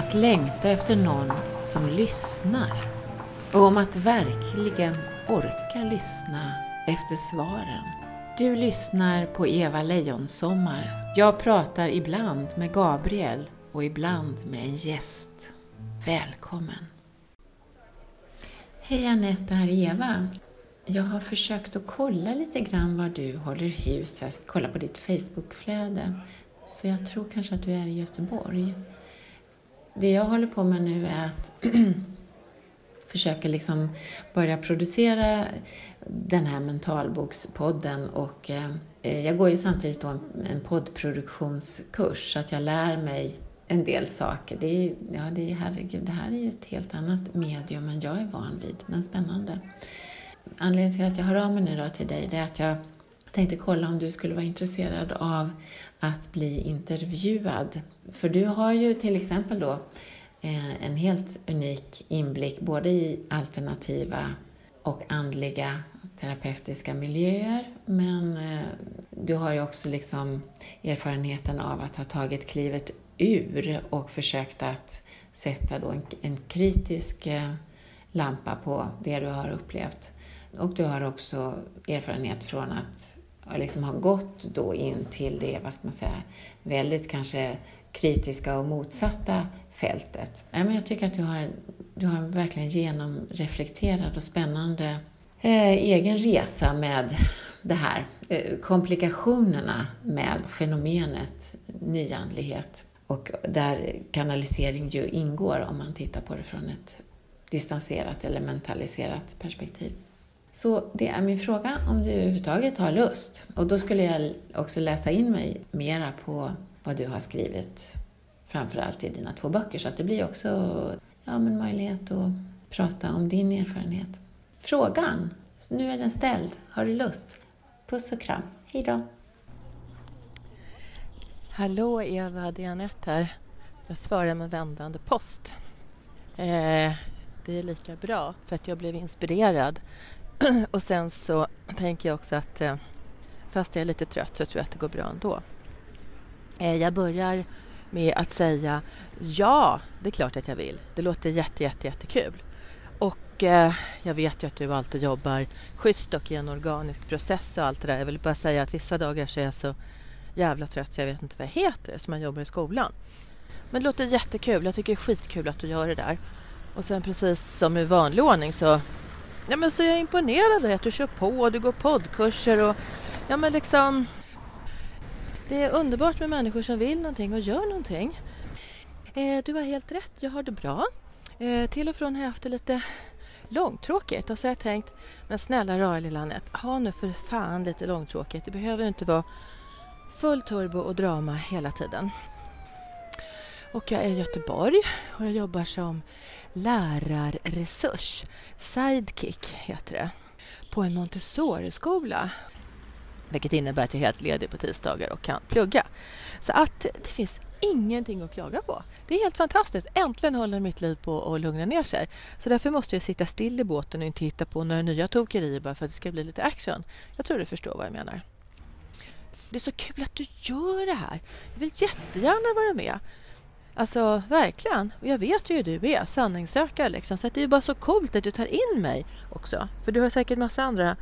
att längta efter någon som lyssnar och om att verkligen orka lyssna efter svaren. Du lyssnar på Eva Lejonsommar. Jag pratar ibland med Gabriel och ibland med en gäst. Välkommen! Hej Anette, det här är Eva. Jag har försökt att kolla lite grann var du håller hus. Jag ska kolla på ditt Facebookflöde. För jag tror kanske att du är i Göteborg. Det jag håller på med nu är att försöka liksom börja producera den här mentalbokspodden och eh, jag går ju samtidigt då en, en poddproduktionskurs så att jag lär mig en del saker. Det är, ja, det är, herregud, det här är ju ett helt annat medium än jag är van vid, men spännande. Anledningen till att jag hör av mig nu då till dig, det är att jag tänkte kolla om du skulle vara intresserad av att bli intervjuad. För du har ju till exempel då eh, en helt unik inblick både i alternativa och andliga terapeutiska miljöer men eh, du har ju också liksom erfarenheten av att ha tagit klivet ur och försökt att sätta då en, en kritisk eh, lampa på det du har upplevt. Och du har också erfarenhet från att liksom ha gått då in till det, vad ska man säga, väldigt kanske kritiska och motsatta fältet. Jag tycker att du har, du har en verkligen genomreflekterad och spännande eh, egen resa med det här. Eh, komplikationerna med fenomenet nyandlighet och där kanalisering ju ingår om man tittar på det från ett distanserat eller mentaliserat perspektiv. Så det är min fråga om du överhuvudtaget har lust. Och då skulle jag också läsa in mig mera på vad du har skrivit, framförallt i dina två böcker, så att det blir också ja, men möjlighet att prata om din erfarenhet. Frågan, nu är den ställd. Har du lust? Puss och kram. Hej då! Hallå Eva, det är Anette här. Jag svarar med vändande post. Eh, det är lika bra för att jag blev inspirerad och sen så tänker jag också att eh, fast jag är lite trött så tror jag att det går bra ändå. Eh, jag börjar med att säga ja, det är klart att jag vill. Det låter jätte, jätte, jättekul. Och eh, jag vet ju att du alltid jobbar schysst och i en organisk process och allt det där. Jag vill bara säga att vissa dagar så är jag så jävla trött så jag vet inte vad jag heter som jag jobbar i skolan. Men det låter jättekul. Jag tycker det är skitkul att du gör det där. Och sen precis som i vanlig ordning så Ja, men så jag är imponerad av att du kör på och du går poddkurser och ja, men liksom. Det är underbart med människor som vill någonting och gör någonting. Eh, du har helt rätt, jag har det bra. Eh, till och från har jag haft det lite långtråkigt och så har jag tänkt, men snälla rara lilla Anette, ha nu för fan lite långtråkigt. Det behöver inte vara full turbo och drama hela tiden. Och jag är i Göteborg och jag jobbar som lärarresurs, Sidekick heter det, på en Montessori-skola. Vilket innebär att jag är helt ledig på tisdagar och kan plugga. Så att det finns ingenting att klaga på. Det är helt fantastiskt. Äntligen håller mitt liv på att lugna ner sig. Så därför måste jag sitta still i båten och inte hitta på några nya tokerier bara för att det ska bli lite action. Jag tror du förstår vad jag menar. Det är så kul att du gör det här. Jag vill jättegärna vara med. Alltså verkligen. Och jag vet ju hur du är, sanningssökare liksom. Så det är bara så coolt att du tar in mig också. För du har säkert massa andra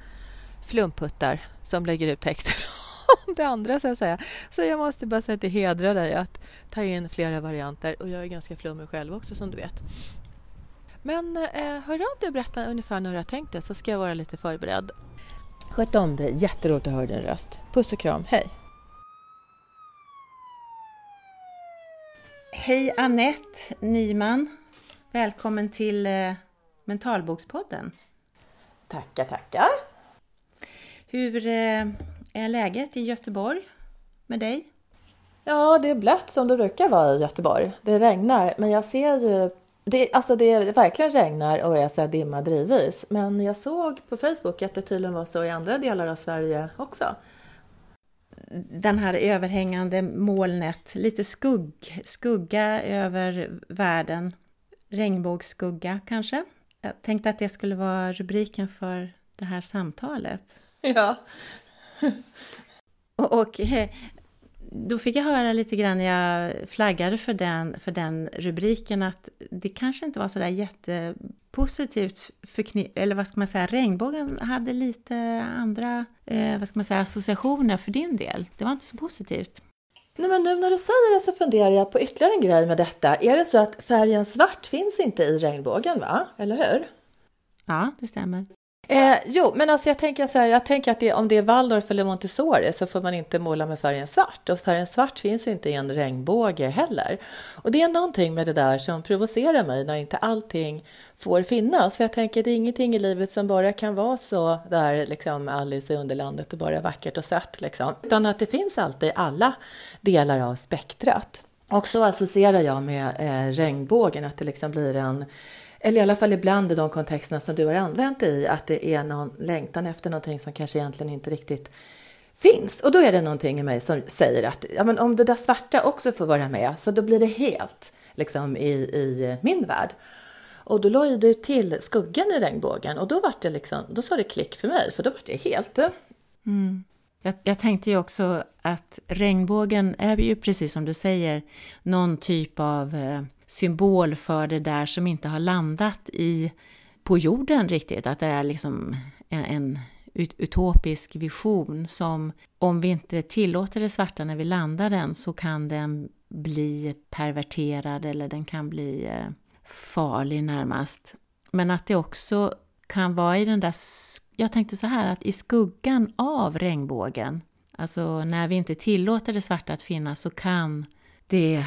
flumputtar som lägger ut texter om det andra så att säga. Så jag måste bara säga att det hedrar dig att ta in flera varianter. Och jag är ganska flummig själv också som du vet. Men eh, hör av dig och berätta ungefär när du har tänkt det så ska jag vara lite förberedd. Sköt om dig, jätteroligt att höra din röst. Puss och kram, hej! Hej Annette Nyman! Välkommen till eh, Mentalbokspodden. Tackar, tackar! Hur eh, är läget i Göteborg med dig? Ja, det är blött som det brukar vara i Göteborg. Det regnar, men jag ser ju... Det, alltså det verkligen regnar och så här dimma drivis. Men jag såg på Facebook att det tydligen var så i andra delar av Sverige också den här överhängande molnet, lite skugg, skugga över världen. Regnbågsskugga kanske? Jag tänkte att det skulle vara rubriken för det här samtalet. Ja. och, och då fick jag höra lite grann när jag flaggade för den, för den rubriken att det kanske inte var så där jättepositivt förknipp... Eller vad ska man säga, regnbågen hade lite andra eh, vad ska man säga, associationer för din del. Det var inte så positivt. Nej, men nu när du säger det så funderar jag på ytterligare en grej med detta. Är det så att färgen svart finns inte i regnbågen, va? Eller hur? Ja, det stämmer. Eh, jo, men alltså jag tänker så här, jag tänker att det, om det är Waldorf eller Montessori så får man inte måla med färgen svart och färgen svart finns ju inte i en regnbåge heller. Och det är någonting med det där som provocerar mig när inte allting får finnas. För jag tänker det är ingenting i livet som bara kan vara så där liksom Alice i Underlandet och bara vackert och sött liksom. Utan att det finns alltid alla delar av spektrat. Och så associerar jag med eh, regnbågen, att det liksom blir en eller i alla fall ibland i de kontexterna som du har använt dig i, att det är någon längtan efter någonting som kanske egentligen inte riktigt finns. Och då är det någonting i mig som säger att ja, men om det där svarta också får vara med, så då blir det helt liksom, i, i min värld. Och då la du till skuggan i regnbågen och då, var det liksom, då sa det klick för mig, för då var det helt... Mm. Jag, jag, tänkte ju också att regnbågen är ju precis som du säger någon typ av eh, symbol för det där som inte har landat i, på jorden riktigt. Att det är liksom en, en utopisk vision som om vi inte tillåter det svarta när vi landar den så kan den bli perverterad eller den kan bli eh, farlig närmast. Men att det också kan vara i den där, jag tänkte så här att i skuggan av regnbågen, alltså när vi inte tillåter det svarta att finnas så kan det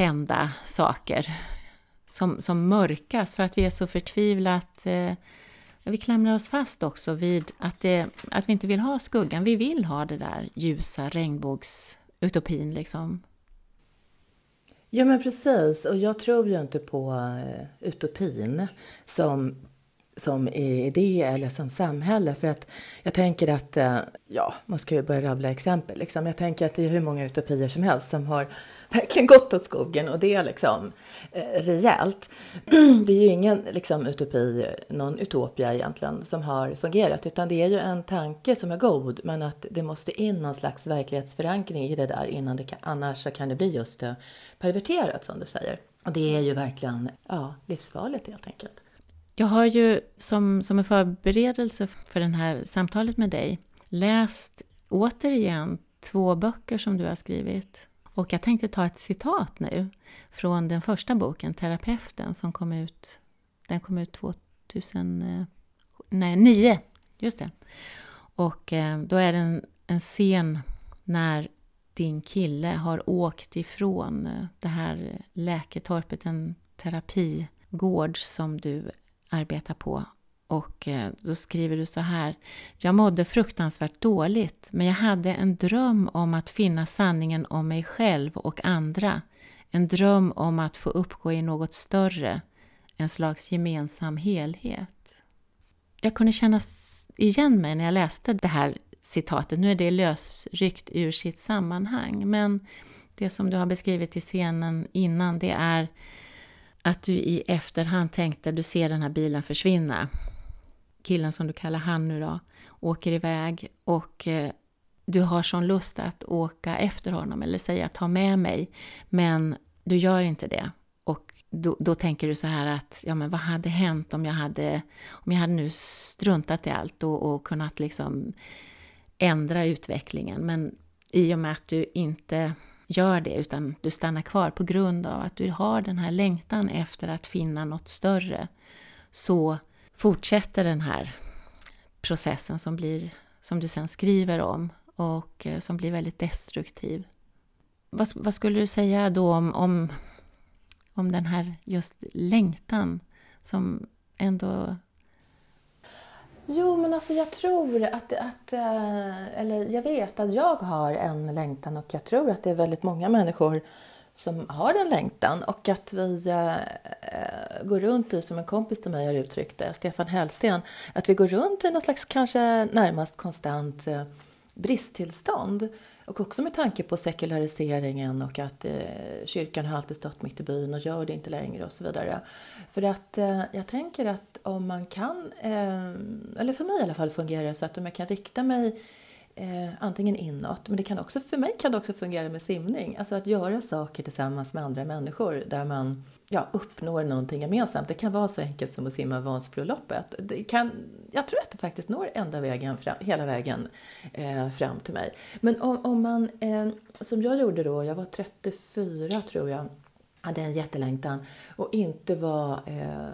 hända saker som, som mörkas för att vi är så förtvivlat eh, vi klamrar oss fast också vid att, det, att vi inte vill ha skuggan. Vi vill ha det där ljusa regnbågsutopin liksom. Ja men precis, och jag tror ju inte på eh, utopin som, som idé eller som samhälle. För att jag tänker att, eh, ja, man ska ju börja rabbla exempel. Liksom. Jag tänker att det är hur många utopier som helst som har verkligen gått åt skogen och det är liksom eh, rejält. Det är ju ingen liksom, utopi, någon utopia egentligen som har fungerat utan det är ju en tanke som är god men att det måste in någon slags verklighetsförankring i det där innan det kan, annars så kan det bli just eh, perverterat som du säger. Och det är ju verkligen ja, livsfarligt helt enkelt. Jag har ju som, som en förberedelse för det här samtalet med dig läst återigen två böcker som du har skrivit. Och jag tänkte ta ett citat nu från den första boken, Terapeuten, som kom ut, den kom ut 2009. Eh, just det. Och eh, då är det en, en scen när din kille har åkt ifrån eh, det här läketorpet, en terapigård som du arbetar på och eh, då skriver du så här. Jag mådde fruktansvärt dåligt, men jag hade en dröm om att finna sanningen om mig själv och andra. En dröm om att få uppgå i något större, en slags gemensam helhet. Jag kunde känna igen mig när jag läste det här citatet. Nu är det lösryckt ur sitt sammanhang, men det som du har beskrivit i scenen innan, det är att du i efterhand tänkte, du ser den här bilen försvinna killen som du kallar han nu då, åker iväg och eh, du har sån lust att åka efter honom eller säga ta med mig, men du gör inte det. Och då, då, tänker du så här att, ja men vad hade hänt om jag hade, om jag hade nu struntat i allt och, och kunnat liksom ändra utvecklingen. Men i och med att du inte gör det utan du stannar kvar på grund av att du har den här längtan efter att finna något större så fortsätter den här processen som, blir, som du sen skriver om och eh, som blir väldigt destruktiv. Vad, vad skulle du säga då om, om, om den här just längtan som ändå Jo, men alltså jag tror att, att, eh, eller jag vet att jag har en längtan och jag tror att det är väldigt många människor som har en längtan och att vi äh, går runt i, som en kompis till mig har uttryckt det, Stefan Hellsten, att vi går runt i någon slags kanske närmast konstant äh, bristtillstånd. Och också med tanke på sekulariseringen och att eh, kyrkan har alltid stått mitt i byn och gör det inte längre och så vidare. För att eh, jag tänker att om man kan, eh, eller för mig i alla fall fungerar det så att om jag kan rikta mig eh, antingen inåt, men det kan också, för mig kan det också fungera med simning. Alltså att göra saker tillsammans med andra människor där man ja, uppnår någonting gemensamt. Det kan vara så enkelt som att simma Vansbroloppet. Det kan, jag tror att det faktiskt når ända vägen fram, hela vägen eh, fram till mig. Men om, om man, eh, som jag gjorde då, jag var 34 tror jag, hade en jättelängtan och inte var eh,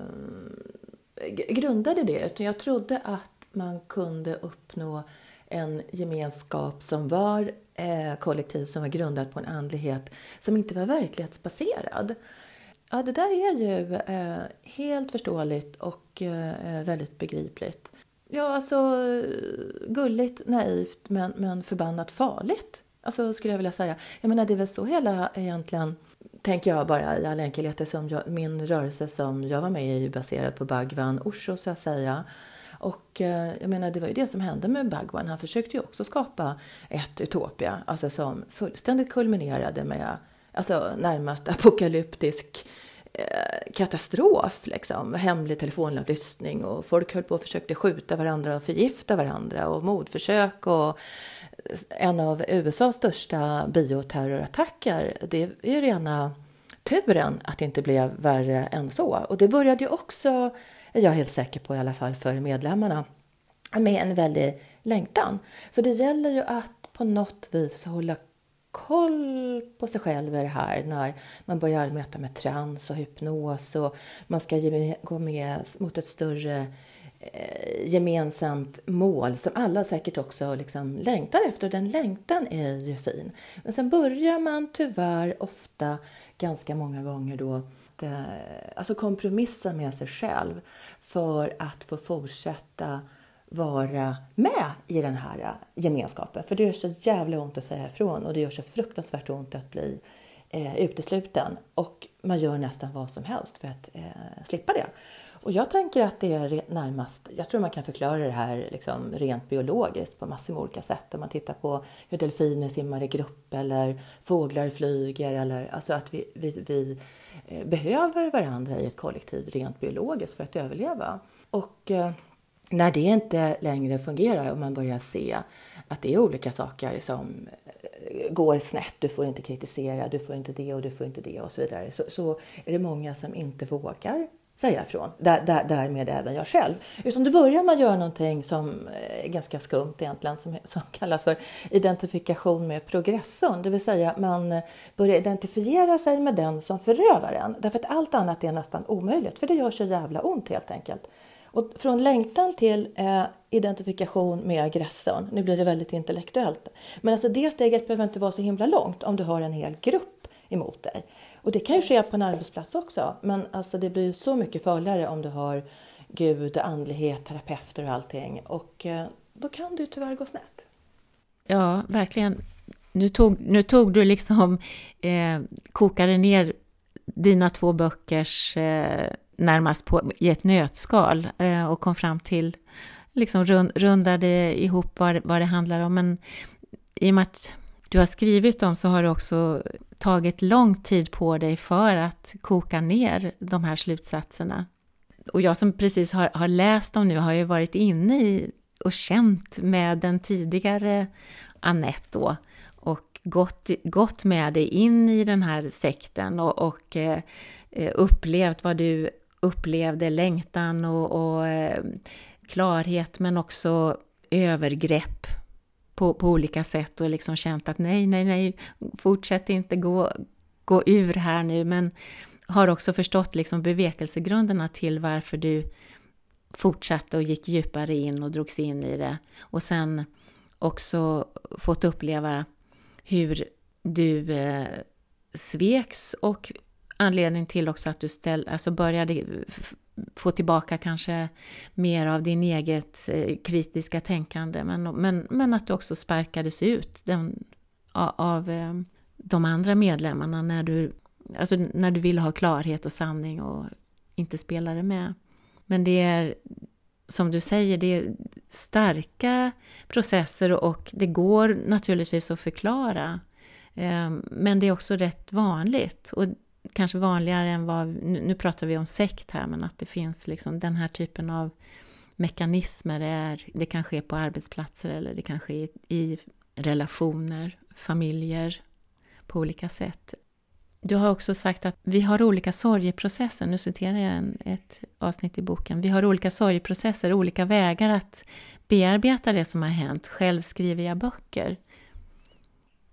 grundade det, utan jag trodde att man kunde uppnå en gemenskap som var eh, kollektiv, som var grundad på en andlighet som inte var verklighetsbaserad. Ja, det där är ju eh, helt förståeligt och eh, eh, väldigt begripligt. Ja, alltså gulligt, naivt men, men förbannat farligt. Alltså skulle jag vilja säga. Jag menar det är väl så hela egentligen tänker jag bara i all enkelhet som jag, min rörelse som jag var med i är ju baserad på Bhagwan Osho så att säga. Och eh, jag menar, det var ju det som hände med Bhagwan. Han försökte ju också skapa ett Utopia, alltså som fullständigt kulminerade med alltså närmast apokalyptisk eh, katastrof, liksom. hemlig telefonavlyssning och folk höll på och försökte skjuta varandra och förgifta varandra och mordförsök och en av USAs största bioterrorattacker. Det är ju rena turen att det inte blev värre än så. Och det började ju också är jag helt säker på i alla fall för medlemmarna, med en väldig längtan. Så det gäller ju att på något vis hålla koll på sig själv i det här när man börjar arbeta med trans och hypnos och man ska gå med mot ett större eh, gemensamt mål som alla säkert också liksom längtar efter. Den längtan är ju fin. Men sen börjar man tyvärr ofta ganska många gånger då eh, alltså kompromissa med sig själv för att få fortsätta vara med i den här eh, gemenskapen. För det gör så jävla ont att säga ifrån och det gör så fruktansvärt ont att bli eh, utesluten. Och man gör nästan vad som helst för att eh, slippa det. Och jag tänker att det är närmast, jag tror man kan förklara det här liksom rent biologiskt på massor med olika sätt. Om man tittar på hur delfiner simmar i grupp eller fåglar flyger eller alltså att vi, vi, vi eh, behöver varandra i ett kollektiv rent biologiskt för att överleva. Och eh, när det inte längre fungerar och man börjar se att det är olika saker som eh, går snett, du får inte kritisera, du får inte det och du får inte det och så vidare, så, så är det många som inte vågar säga ifrån. Där, där, därmed även jag själv. Utan då börjar man göra någonting som eh, är ganska skumt egentligen, som, som kallas för identifikation med progressorn. Det vill säga man börjar identifiera sig med den som förövaren. Därför att allt annat är nästan omöjligt, för det gör så jävla ont helt enkelt. Och från längtan till eh, identifikation med aggressorn, nu blir det väldigt intellektuellt, men alltså det steget behöver inte vara så himla långt om du har en hel grupp emot dig. Och det kan ju ske på en arbetsplats också, men alltså det blir så mycket farligare om du har Gud, andlighet, terapeuter och allting. Och eh, då kan det tyvärr gå snett. Ja, verkligen. Nu tog, nu tog du liksom, eh, kokade ner dina två böckers eh, närmast på, i ett nötskal eh, och kom fram till, liksom rund, rundade ihop vad, vad det handlar om. Men i och med att du har skrivit dem så har du också tagit lång tid på dig för att koka ner de här slutsatserna. Och jag som precis har, har läst dem nu har ju varit inne i och känt med den tidigare Annette då och gått, gått med dig in i den här sekten och, och eh, eh upplevt vad du upplevde, längtan och, och eh, klarhet men också övergrepp på, på olika sätt och liksom känt att nej, nej, nej, fortsätt inte gå, gå ur här nu, men har också förstått liksom bevekelsegrunderna till varför du fortsatte och gick djupare in och drogs in i det. Och sen också fått uppleva hur du eh, sveks och anledning till också att du ställ, alltså började få tillbaka kanske mer av din eget eh, kritiska tänkande men, men, men att du också sparkades ut den, av eh, de andra medlemmarna när du, alltså när du ville ha klarhet och sanning och inte spelade med. Men det är som du säger, det är starka processer och det går naturligtvis att förklara. Eh, men det är också rätt vanligt. Och kanske vanligare än vad, nu pratar vi om sekt här, men att det finns liksom den här typen av mekanismer är. Det kan ske på arbetsplatser eller det kan ske i relationer, familjer, på olika sätt. Du har också sagt att vi har olika sorgeprocesser, nu citerar jag en, ett avsnitt i boken. Vi har olika sorgeprocesser, olika vägar att bearbeta det som har hänt. Själv skriver jag böcker.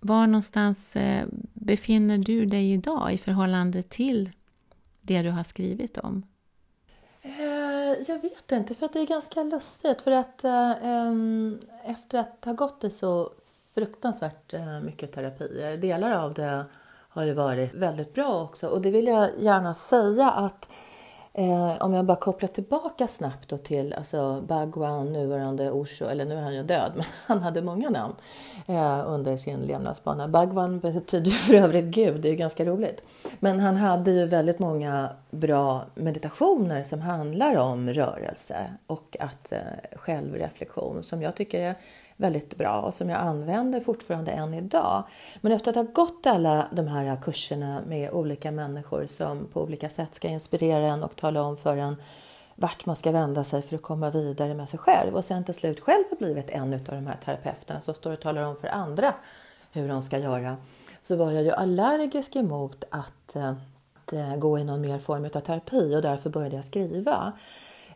Var någonstans eh, befinner du dig idag i förhållande till det du har skrivit om? Eh, jag vet inte, för att det är ganska lustigt. För att eh, efter att ha gått i så fruktansvärt mycket terapier, delar av det har ju varit väldigt bra också. Och det vill jag gärna säga att Eh, om jag bara kopplar tillbaka snabbt då till alltså Bhagwan, nuvarande Osho, eller nu är han ju död, men han hade många namn eh, under sin levnadsbana. Bhagwan betyder ju för övrigt Gud, det är ju ganska roligt. Men han hade ju väldigt många bra meditationer som handlar om rörelse och att eh, självreflektion som jag tycker är väldigt bra och som jag använder fortfarande än idag. Men efter att ha gått alla de här kurserna med olika människor som på olika sätt ska inspirera en och tala om för en vart man ska vända sig för att komma vidare med sig själv och sen till slut själv har blivit en av de här terapeuterna som står och talar om för andra hur de ska göra så var jag ju allergisk emot att, eh, att eh, gå i någon mer form av terapi och därför började jag skriva.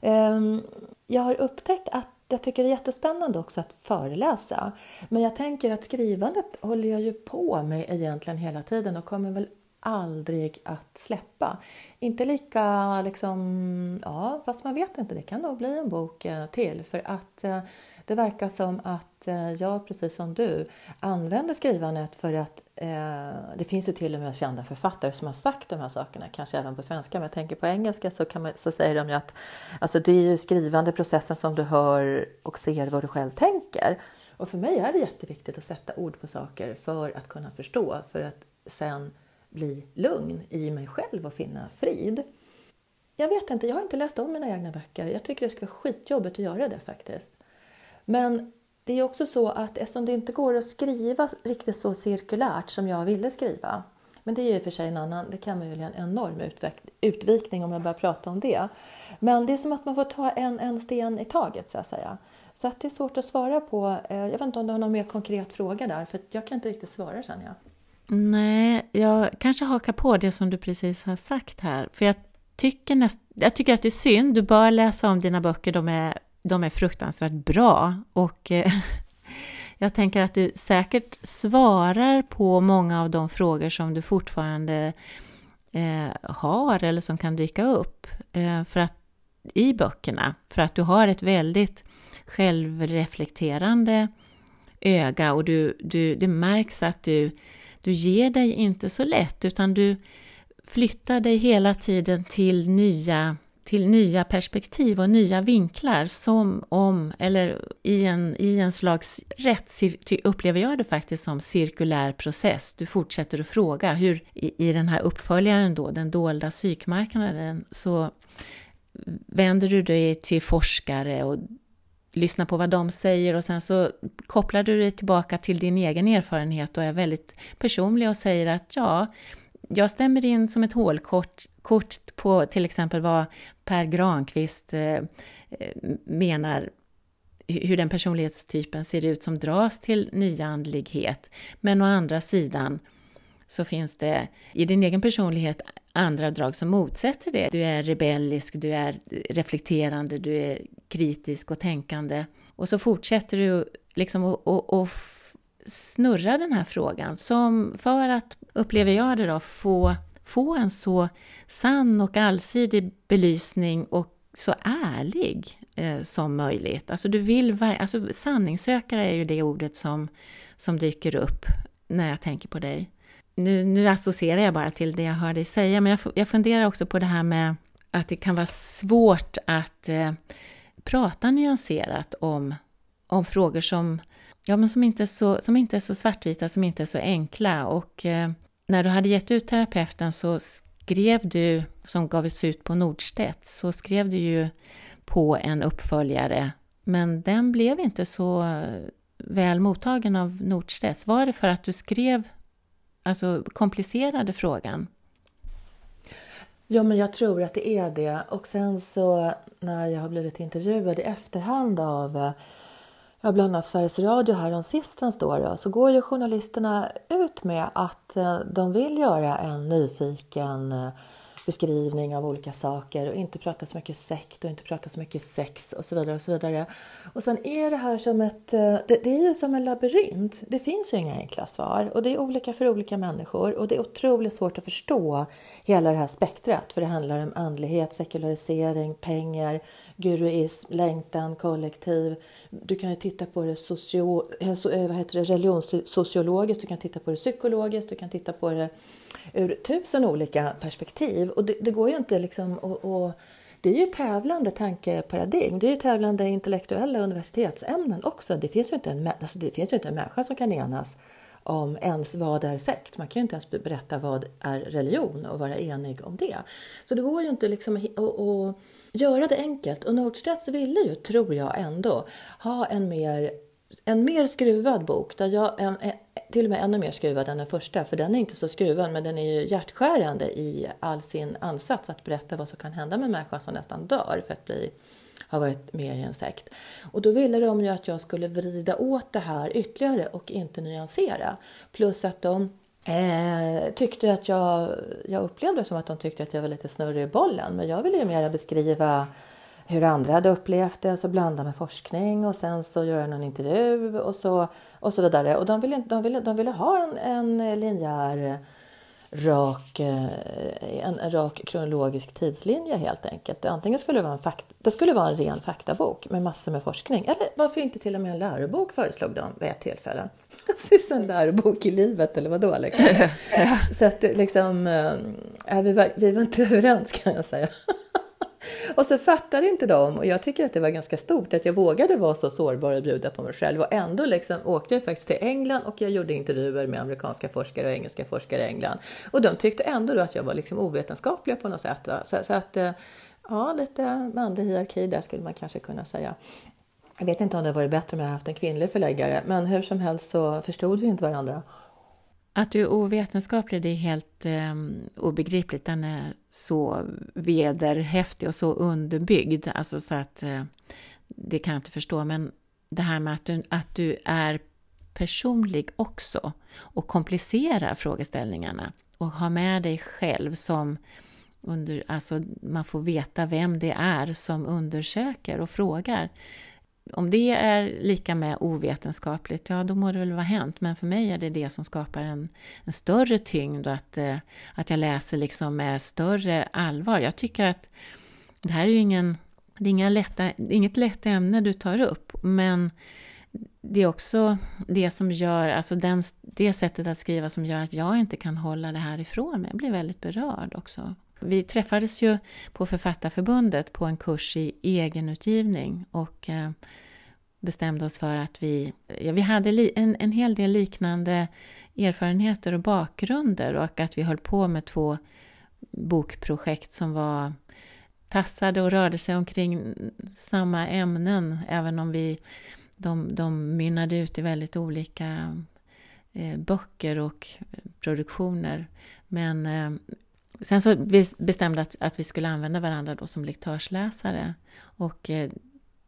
Ehm, jag har upptäckt att jag tycker det är jättespännande också att föreläsa. Men jag tänker att skrivandet håller jag ju på med egentligen hela tiden och kommer väl aldrig att släppa. Inte lika liksom, ja fast man vet inte, det kan nog bli en bok eh, till för att eh, det verkar som att eh, jag, precis som du, använder skrivandet för att eh, det finns ju till och med kända författare som har sagt de här sakerna, kanske även på svenska, men jag tänker på engelska så, kan man, så säger de ju att alltså, det är ju skrivande processen som du hör och ser vad du själv tänker. Och för mig är det jätteviktigt att sätta ord på saker för att kunna förstå, för att sen bli lugn i mig själv och finna frid. Jag vet inte, jag har inte läst om mina egna böcker. Jag tycker det skulle vara skitjobbigt att göra det faktiskt. Men det är också så att eftersom det inte går att skriva riktigt så cirkulärt som jag ville skriva, men det är ju för sig en annan, det kan man ju göra en enorm utvikning om jag börjar prata om det. Men det är som att man får ta en, en sten i taget så att säga. Så att det är svårt att svara på. Eh, jag vet inte om du har någon mer konkret fråga där, för jag kan inte riktigt svara känner jag. Nej, jag kanske hakar på det som du precis har sagt här. För jag tycker, näst, jag tycker att det är synd, du bör läsa om dina böcker, de är de är fruktansvärt bra och eh, jag tänker att du säkert svarar på många av de frågor som du fortfarande eh, har eller som kan dyka upp eh, för att, i böckerna. För att du har ett väldigt självreflekterande öga och du, du, det märks att du, du ger dig inte så lätt utan du flyttar dig hela tiden till nya till nya perspektiv och nya vinklar som om, eller i en, i en slags rätt, upplever jag det faktiskt som cirkulär process. Du fortsätter att fråga hur i, i den här uppföljaren då, den dolda psykmarknaden, så vänder du dig till forskare och lyssnar på vad de säger och sen så kopplar du dig tillbaka till din egen erfarenhet och är väldigt personlig och säger att ja, jag stämmer in som ett hålkort kort på till exempel vad Per Granqvist eh, eh, menar hur den personlighetstypen ser ut som dras till nyandlighet. Men å andra sidan så finns det i din egen personlighet andra drag som motsätter det. Du är rebellisk, du är reflekterande, du är kritisk och tänkande. Och så fortsätter du liksom att snurra den här frågan som för att, upplever jag det då, få få en så sann och allsidig belysning och så ärlig eh, som möjligt. Alltså, du vill, alltså sanningssökare är ju det ordet som, som dyker upp när jag tänker på dig. Nu, nu associerar jag bara till det jag hör dig säga, men jag, jag funderar också på det här med att det kan vara svårt att eh, prata nyanserat om, om frågor som, ja, men som, inte är så, som inte är så svartvita, som inte är så enkla. Och eh, när du hade gett ut terapeuten så skrev du, som gavs ut på Nordstedt, så skrev du ju på en uppföljare, men den blev inte så eh, väl mottagen av Nordstedts. Var det för att du skrev, alltså komplicerade frågan? Ja, men jag tror att det är det. Och sen så när jag har blivit intervjuad i efterhand av eh, ja, bland annat Sveriges Radio här om sistens då, då, så går ju journalisterna ut med att eh, de vill göra en nyfiken eh, beskrivning av olika saker och inte prata så mycket sekt och inte prata så mycket sex och så vidare. Och så vidare. Och sen är det här som ett, eh, det, det, är ju som en labyrint. Det finns ju inga enkla svar och det är olika för olika människor och det är otroligt svårt att förstå hela det här spektrat för det handlar om andlighet, sekularisering, pengar, guruism, längtan, kollektiv. Du kan ju titta på det, socio, eh, eh, vad heter det religionssociologiskt, du kan titta på det psykologiskt, du kan titta på det ur tusen olika perspektiv. Och det, det går ju inte liksom att det är ju tävlande tankeparadigm, det är ju tävlande intellektuella universitetsämnen också. Det finns ju inte en, alltså det finns ju inte en människa som kan enas om ens vad är sekt. Man kan ju inte ens berätta vad är religion och vara enig om det. Så det går ju inte liksom att, att göra det enkelt. Och Nordstedts ville ju, tror jag ändå, ha en mer, en mer skruvad bok. Där jag, en, till och med ännu mer skruvad än den första, för den är inte så skruvad men den är ju hjärtskärande i all sin ansats att berätta vad som kan hända med en människa som nästan dör för att bli, har varit med i en sekt. Och då ville de ju att jag skulle vrida åt det här ytterligare och inte nyansera. Plus att de eh, tyckte att jag, jag upplevde som att de tyckte att jag var lite snurrig i bollen, men jag ville ju mera beskriva hur andra hade upplevt det, så blanda med forskning och sen så göra någon intervju och så, och så vidare. Och de ville, de ville, de ville ha en, en linjär rak, eh, en, rak kronologisk tidslinje helt enkelt. Antingen skulle det vara en, fakt, det skulle vara en ren faktabok med massor med forskning. Eller varför inte till och med en lärobok föreslog de vid ett tillfälle. en lärobok i livet eller vadå liksom. Så att liksom, äh, vi, var, vi var inte överens kan jag säga. Och så fattade inte de, och jag tycker att det var ganska stort, att jag vågade vara så sårbar och bjuda på mig själv. Och ändå liksom åkte jag faktiskt till England och jag gjorde intervjuer med amerikanska forskare och engelska forskare i England. Och de tyckte ändå då att jag var liksom ovetenskaplig på något sätt. Så, så, att, eh, ja, lite manlig hierarki där skulle man kanske kunna säga. Jag vet inte om det varit bättre om jag haft en kvinnlig förläggare, men hur som helst så förstod vi inte varandra. Att du är ovetenskaplig, det är helt eh, obegripligt. Den är så vederhäftig och så underbyggd, alltså så att eh, det kan jag inte förstå. Men det här med att du, att du är personlig också och komplicerar frågeställningarna och har med dig själv som under, alltså man får veta vem det är som undersöker och frågar om det är lika med ovetenskapligt, ja då må det väl vara hänt. Men för mig är det det som skapar en, en större tyngd och att, eh, att jag läser liksom med större allvar. Jag tycker att det här är ju ingen, det är inga lätta, inget lätt ämne du tar upp, men det är också det som gör, alltså den, det sättet att skriva som gör att jag inte kan hålla det här ifrån mig. Jag blir väldigt berörd också. Vi träffades ju på Författarförbundet på en kurs i egenutgivning och eh, bestämde oss för att vi, ja, vi hade en, en hel del liknande erfarenheter och bakgrunder och att vi höll på med två bokprojekt som var tassade och rörde sig omkring samma ämnen även om vi, de, de mynnade ut i väldigt olika eh, böcker och produktioner. Men eh, Sen så bestämde att, att vi skulle använda varandra då som lektörsläsare. Och eh,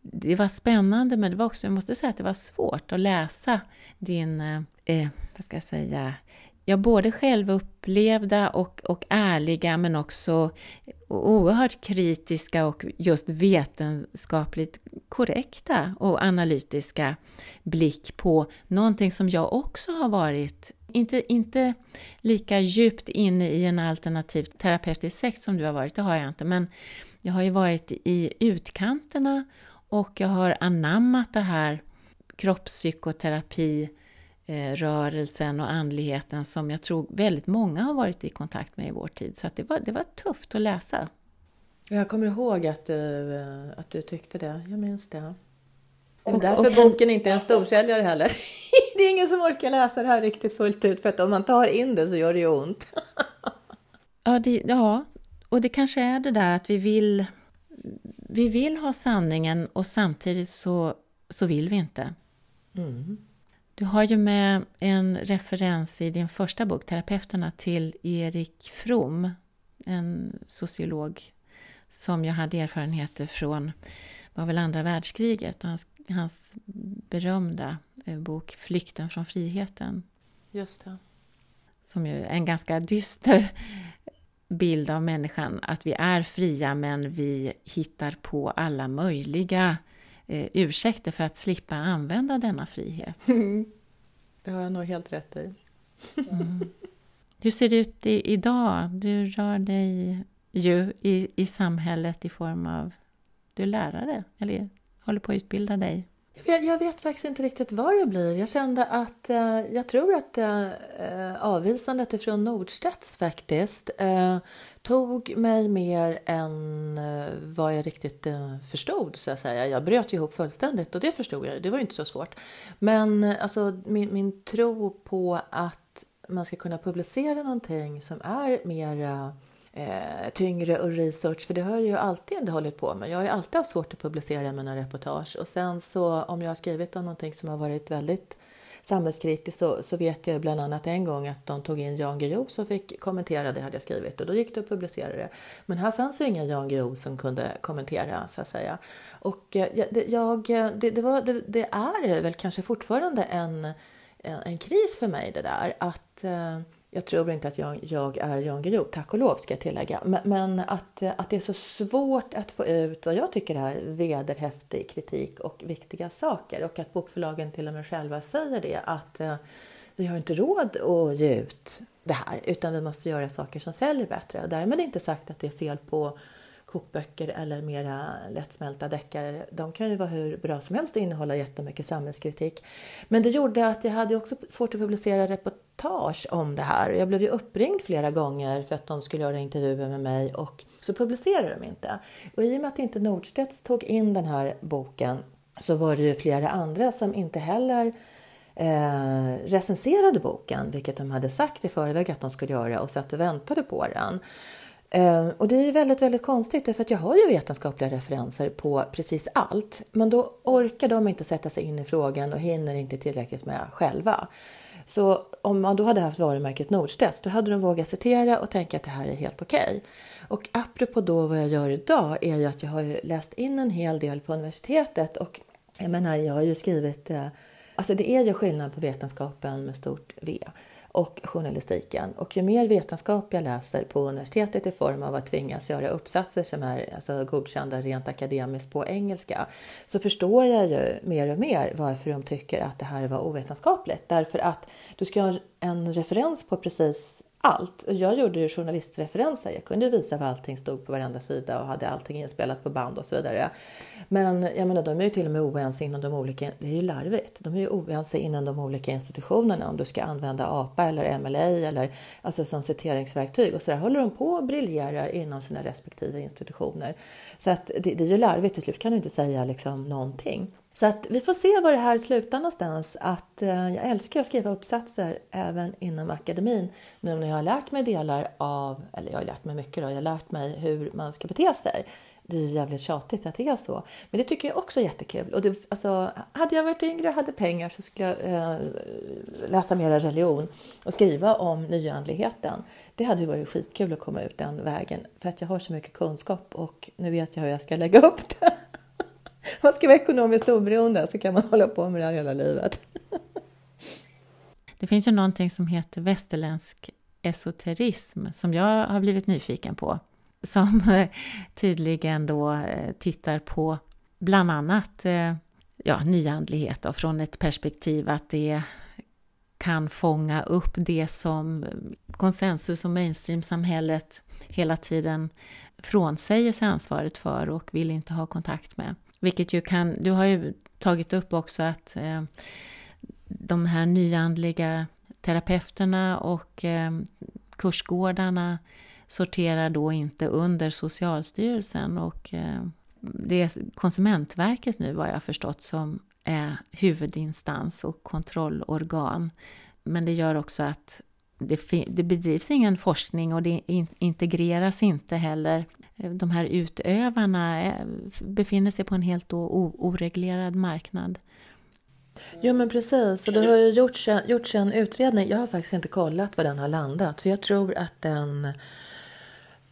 det var spännande men det var också, jag måste säga att det var svårt att läsa din, eh, eh vad ska jag säga, ja, både självupplevda och, och ärliga men också oerhört kritiska och just vetenskapligt korrekta och analytiska blick på någonting som jag också har varit, inte, inte lika djupt inne i en alternativ terapeutisk sekt som du har varit, det har jag inte, men jag har ju varit i utkanterna och jag har anammat det här kroppspsykoterapi eh, rörelsen och andligheten som jag tror väldigt många har varit i kontakt med i vår tid. Så det, var, det var tufft att läsa. Jag kommer ihåg att du, eh, att du tyckte det. Jag minns det. Det är därför och, boken inte är en storsäljare heller. det är ingen som orkar läsa det här riktigt fullt ut för att om man tar in det så gör det ju ont. ja, det, ja, och det kanske är det där att vi vill, vi vill ha sanningen och samtidigt så, så vill vi inte. Mm. Du har ju med en referens i din första bok, Terapeuterna, till Erik From. en sociolog som jag hade erfarenheter från var väl andra världskriget och hans, hans berömda eh, bok Flykten från friheten. Just det. Som ju är en ganska dyster bild av människan, att vi är fria men vi hittar på alla möjliga eh, ursäkter för att slippa använda denna frihet. Det har jag nog helt rätt i. Mm. Hur ser det ut i, idag? Du rör dig ju i, i samhället i form av... Du är lärare, eller håller på att utbilda dig. Jag vet, jag vet faktiskt inte riktigt vad det blir. Jag kände att... Eh, jag tror att eh, eh avvisandet ifrån Nordstedts faktiskt eh, tog mig mer än eh, vad jag riktigt eh, förstod, så att säga. Jag bröt ihop fullständigt och det förstod jag. Det var inte så svårt. Men eh, alltså, min, min tro på att man ska kunna publicera någonting som är mer eh, tyngre och research, för det har jag ju alltid hållit på med. Jag har ju alltid haft svårt att publicera mina reportage och sen så om jag har skrivit om någonting som har varit väldigt samhällskritiskt så, så vet jag bland annat en gång att de tog in Jan Guillou som fick kommentera det hade jag skrivit och då gick det att publicera det. Men här fanns ju ingen Jan Guillou som kunde kommentera så att säga. Och eh, det, jag, det, det, var, det, det är väl kanske fortfarande en, en, en kris för mig det där att eh, jag tror inte att jag, jag är Jan Guillou, tack och lov ska jag tillägga. Men, men, att, att det är så svårt att få ut vad jag tycker är vederhäftig kritik och viktiga saker. Och att bokförlagen till och med själva säger det att eh, vi har inte råd att ge ut det här utan vi måste göra saker som säljer bättre. Därmed inte sagt att det är fel på kokböcker eller mera lättsmälta deckare. De kan ju vara hur bra som helst och innehålla jättemycket samhällskritik. Men det gjorde att jag hade också svårt att publicera reportage om det här. Jag blev ju uppringd flera gånger för att de skulle göra intervjuer med mig och så publicerade de inte. Och i och med att inte Nordstedts tog in den här boken så var det ju flera andra som inte heller eh, recenserade boken, vilket de hade sagt i förväg att de skulle göra och satt och väntade på den. Eh, och det är väldigt, väldigt konstigt för att jag har ju vetenskapliga referenser på precis allt. Men då orkar de inte sätta sig in i frågan och hinner inte tillräckligt med själva. Så om man då hade haft varumärket Nordstedts då hade de vågat citera och tänka att det här är helt okej. Okay. Och apropå då vad jag gör idag är ju att jag har läst in en hel del på universitetet och jag menar, jag har ju skrivit eh, Alltså det är ju skillnad på vetenskapen med stort V och journalistiken. Och ju mer vetenskap jag läser på universitetet i form av att tvingas göra uppsatser som är alltså, godkända rent akademiskt på engelska så förstår jag ju mer och mer varför de tycker att det här var ovetenskapligt. Därför att du ska ha en referens på precis allt. Jag gjorde ju journalistreferenser. Jag kunde visa vad allting stod på varenda sida och hade allting inspelat på band och så vidare. Men jag menar, de är ju till och med oense inom de olika, det är ju larvigt. De är ju oense inom de olika institutionerna om du ska använda APA eller MLA eller alltså som citeringsverktyg. Och så där håller de på och briljerar inom sina respektive institutioner. Så att det, det är ju larvigt. Till slut kan du inte säga liksom någonting. Så att vi får se var det här slutar någonstans. Att, eh, jag älskar att skriva uppsatser även inom akademin. Nu när jag har lärt mig delar av, eller jag har lärt mig mycket då, jag har lärt mig hur man ska bete sig. Det är jävligt tjatigt att det är så. Men det tycker jag också är jättekul. Och det, alltså, hade jag varit yngre och hade pengar så skulle jag eh, läsa mera religion och skriva om nyandligheten. Det hade ju varit skitkul att komma ut den vägen för att jag har så mycket kunskap och nu vet jag hur jag ska lägga upp det man ska vara ekonomiskt oberoende så kan man hålla på med det här hela livet. Det finns ju någonting som heter västerländsk esoterism som jag har blivit nyfiken på. Som eh, tydligen då eh, tittar på bland annat eh, ja, nyandlighet och från ett perspektiv att det kan fånga upp det som konsensus och mainstream-samhället hela tiden frånsäger sig ansvaret för och vill inte ha kontakt med. Vilket ju kan, du har ju tagit upp också att eh, de här nyandliga terapeuterna och eh, kursgårdarna sorterar då inte under Socialstyrelsen och eh, det är Konsumentverket nu vad jag förstått som är huvudinstans och kontrollorgan. Men det gör också att det, det bedrivs ingen forskning och det integreras inte heller. Eh, de här utövarna eh, befinner sig på en helt oreglerad marknad. Jo men precis, och det har ju gjorts, gjorts en utredning. Jag har faktiskt inte kollat var den har landat. för jag tror att den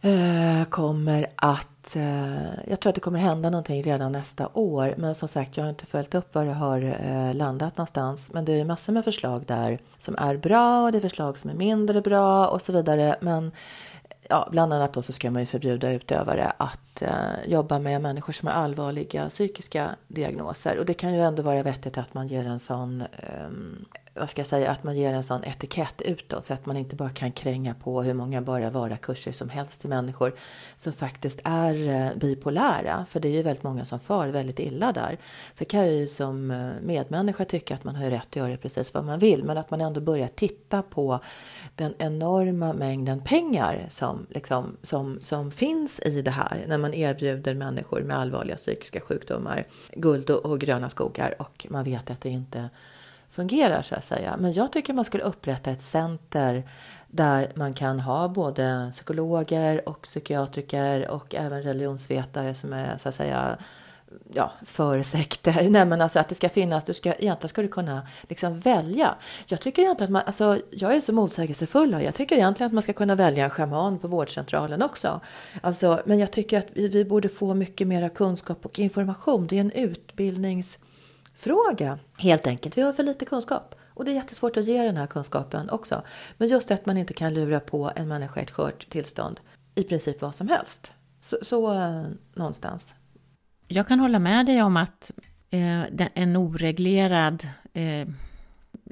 eh, kommer att... Eh, jag tror att det kommer hända någonting redan nästa år. Men som sagt, jag har inte följt upp var det har eh, landat någonstans. Men det är massor med förslag där som är bra och det är förslag som är mindre bra och så vidare. Men ja, bland annat då så ska man ju förbjuda utövare att eh, jobba med människor som har allvarliga psykiska diagnoser. Och det kan ju ändå vara vettigt att man ger en sån eh, vad ska jag säga, att man ger en sån etikett utåt så att man inte bara kan kränga på hur många bara vara kurser som helst till människor som faktiskt är eh, bipolära. För det är ju väldigt många som far väldigt illa där. Så kan jag ju som eh, medmänniska tycka att man har rätt att göra precis vad man vill men att man ändå börjar titta på den enorma mängden pengar som, liksom, som, som finns i det här när man erbjuder människor med allvarliga psykiska sjukdomar guld och, och gröna skogar och man vet att det inte fungerar så att säga. Men jag tycker man skulle upprätta ett center där man kan ha både psykologer och psykiatriker och även religionsvetare som är så att säga ja, för sekter. Nej, men alltså att det ska finnas, du ska, egentligen ska du kunna liksom välja. Jag tycker egentligen att man, alltså jag är så motsägelsefull och jag tycker egentligen att man ska kunna välja en schaman på vårdcentralen också. Alltså, men jag tycker att vi, vi borde få mycket mer kunskap och information. Det är en utbildnings fråga helt enkelt. Vi har för lite kunskap och det är jättesvårt att ge den här kunskapen också. Men just att man inte kan lura på en människa ett skört tillstånd i princip vad som helst. Så, så eh, någonstans. Jag kan hålla med dig om att eh, en oreglerad eh,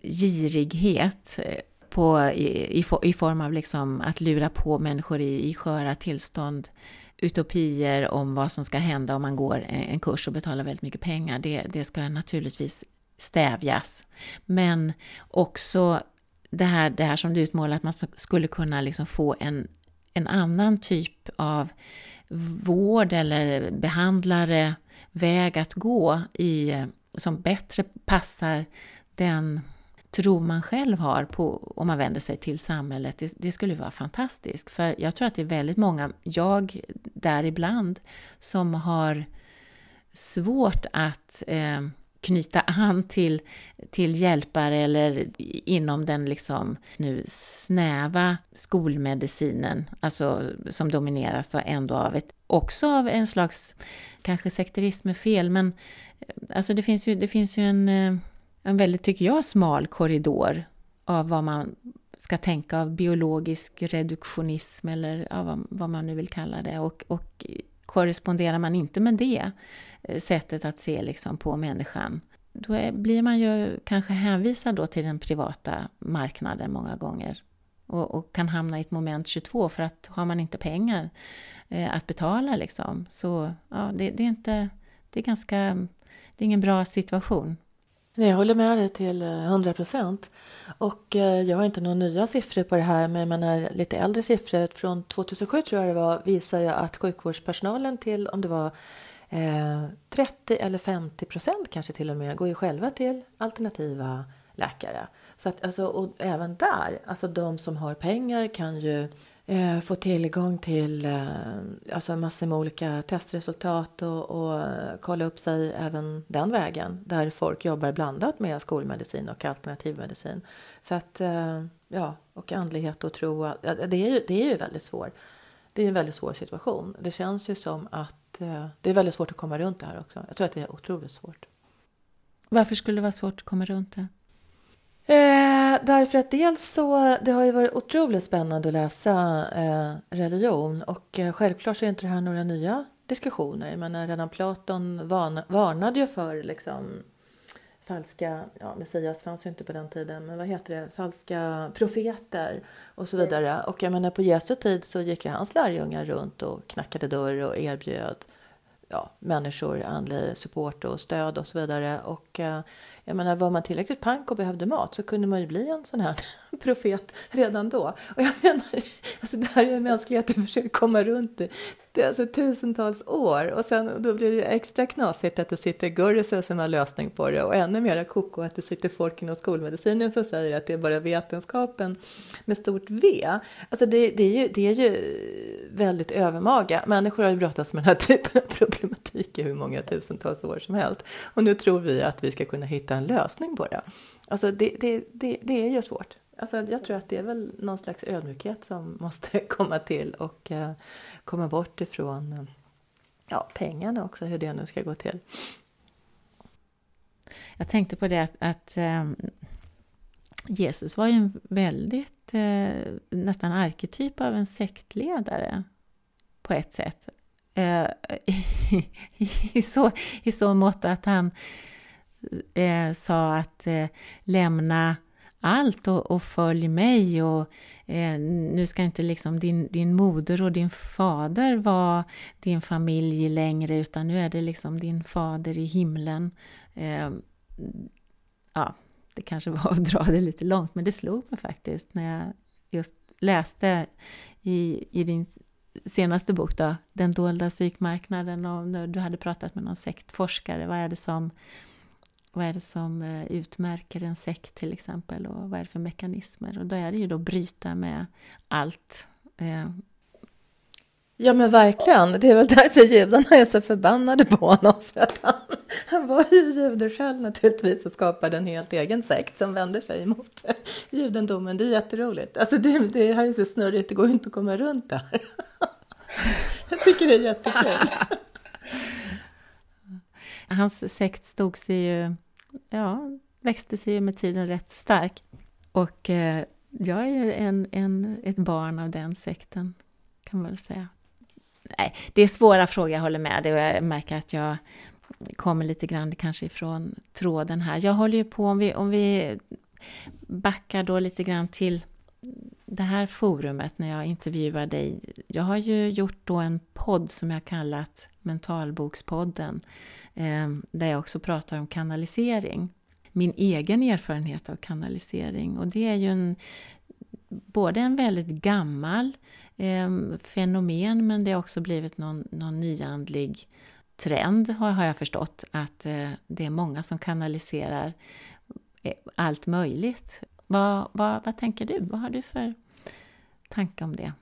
girighet eh, på, i, i, i, form av liksom att lura på människor i, i sköra tillstånd utopier om vad som ska hända om man går en kurs och betalar väldigt mycket pengar. Det, det ska naturligtvis stävjas. Men också det här, det här som du utmålar, att man skulle kunna liksom få en, en annan typ av vård eller behandlare, väg att gå i, eh, som bättre passar den tro man själv har på om man vänder sig till samhället, det, det, skulle vara fantastiskt. För jag tror att det är väldigt många, jag däribland, som har svårt att eh, knyta an till, till hjälpare eller inom den liksom nu snäva skolmedicinen, alltså som domineras ändå av ett, också av en slags, kanske sekterism är fel, men eh, alltså det finns ju, det finns ju en eh, en väldigt, tycker jag, smal korridor av vad man ska tänka av biologisk reduktionism eller ja, vad, man nu vill kalla det. Och, och korresponderar man inte med det eh, sättet att se liksom på människan, då är, blir man ju kanske hänvisad då till den privata marknaden många gånger och, och, kan hamna i ett moment 22 för att har man inte pengar eh, att betala liksom, så ja, det, det, är inte, det är ganska, det är ingen bra situation. Nej, jag håller med dig till eh, 100 procent. Och eh, jag har inte några nya siffror på det här, men jag menar, lite äldre siffror från 2007 tror jag det var, visar ju att sjukvårdspersonalen till, om det var eh, 30 eller 50 procent kanske till och med, går ju själva till alternativa läkare. Så att alltså, och även där, alltså de som har pengar kan ju eh, få tillgång till eh, alltså massor med olika testresultat och, och eh, kolla upp sig även den vägen där folk jobbar blandat med skolmedicin och alternativmedicin. Så att, eh, ja, och andlighet och tro, ja, det, är ju, det är ju väldigt svårt. Det är en väldigt svår situation. Det känns ju som att eh, det är väldigt svårt att komma runt det här också. Jag tror att det är otroligt svårt. Varför skulle det vara svårt att komma runt det? Eh, därför att dels så, det har ju varit otroligt spännande att läsa eh, religion och eh, självklart så är inte det här några nya diskussioner. Men redan Platon varn, varnade ju för liksom falska, ja Messias fanns ju inte på den tiden, men vad heter det, falska profeter och så vidare. Och jag menar på Jesu tid så gick ju hans lärjungar runt och knackade dörr och erbjöd ja, människor andlig support och stöd och så vidare. Och eh, jag menar, var man tillräckligt pank och behövde mat så kunde man ju bli en sån här profet redan då. Och jag menar, alltså det här är en mänsklighet försöker komma runt det. Det är alltså tusentals år och sen då blir det extra knasigt att det sitter gurrisar som har lösning på det och ännu mera koko att det sitter folk inom skolmedicinen som säger att det är bara vetenskapen med stort V. Alltså det, det, är, ju, det är ju väldigt övermaga. Människor har ju brottats med den här typen av problematik i hur många tusentals år som helst och nu tror vi att vi ska kunna hitta en lösning på det. Alltså det, det, det, det är ju svårt. Alltså, jag tror att det är väl någon slags ödmjukhet som måste komma till och eh, komma bort ifrån eh, ja, pengarna också, hur det nu ska gå till. Jag tänkte på det att, att eh, Jesus var ju en väldigt, eh, nästan arketyp av en sektledare på ett sätt. Eh, i, så, I så mått att han eh, sa att eh, lämna allt och, och följ mig och eh, nu ska inte liksom din, din moder och din fader vara din familj längre utan nu är det liksom din fader i himlen. Eh, ja, det kanske var att dra det lite långt men det slog mig faktiskt när jag just läste i, i din senaste bok då, Den dolda psykmarknaden och när du hade pratat med någon sektforskare, vad är det som vad är det som eh, utmärker en sekt till exempel och vad är det för mekanismer? Och då är det ju då bryta med allt. Eh. Ja men verkligen, det är väl därför judarna är så förbannade på honom. För att han, han var ju jude själv naturligtvis och skapade en helt egen sekt som vänder sig mot judendomen. Det är jätteroligt. Alltså det, det här är så snurrigt, det går inte att komma runt det här. Jag tycker det är jättekul. Hans sekt stod sig ju ja, växte sig med tiden rätt stark. Och eh, jag är ju en, en, ett barn av den sekten, kan man väl säga. Nej, det är svåra frågor, jag håller med dig och jag märker att jag kommer lite grann kanske ifrån tråden här. Jag håller ju på, om vi, om vi backar då lite grann till det här forumet när jag intervjuar dig. Jag har ju gjort då en podd som jag kallat Mentalbokspodden Ehm, där jag också pratar om kanalisering. Min egen erfarenhet av kanalisering och det är ju en, både en väldigt gammal eh, fenomen men det har också blivit någon, någon nyandlig trend har, har jag förstått att eh, det är många som kanaliserar eh, allt möjligt. Vad, vad, vad tänker du? Vad har du för tanke om det?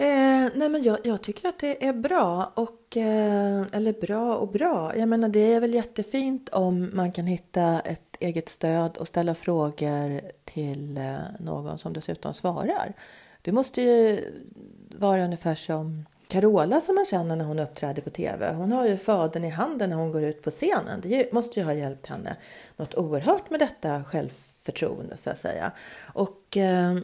Eh, nej men jag, jag, tycker att det är bra, och, eh, eller bra och bra. Jag menar det är väl jättefint om man kan hitta ett eget stöd och ställa frågor till eh, någon som dessutom svarar. Det måste ju vara ungefär som Carola som man känner när hon uppträder på TV. Hon har ju fadern i handen när hon går ut på scenen. Det måste ju ha hjälpt henne något oerhört med detta självförtroende så att säga. Och eh,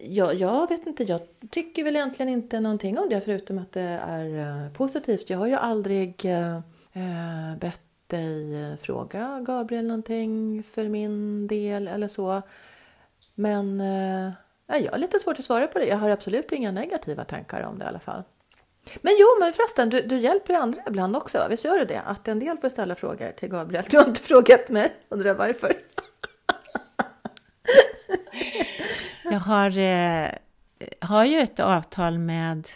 jag, jag vet inte, jag tycker väl egentligen inte någonting om det förutom att det är eh, positivt. Jag har ju aldrig eh, eh bett dig eh, fråga Gabriel någonting för min del eller så. Men eh, jag har lite svårt att svara på det. Jag har absolut inga negativa tankar om det i alla fall. Men jo, men förresten, du, du hjälper ju andra ibland också. Visst gör du det? Att en del får ställa frågor till Gabriel. Du har inte frågat mig. Undrar varför? Jag har, eh, har ju ett avtal med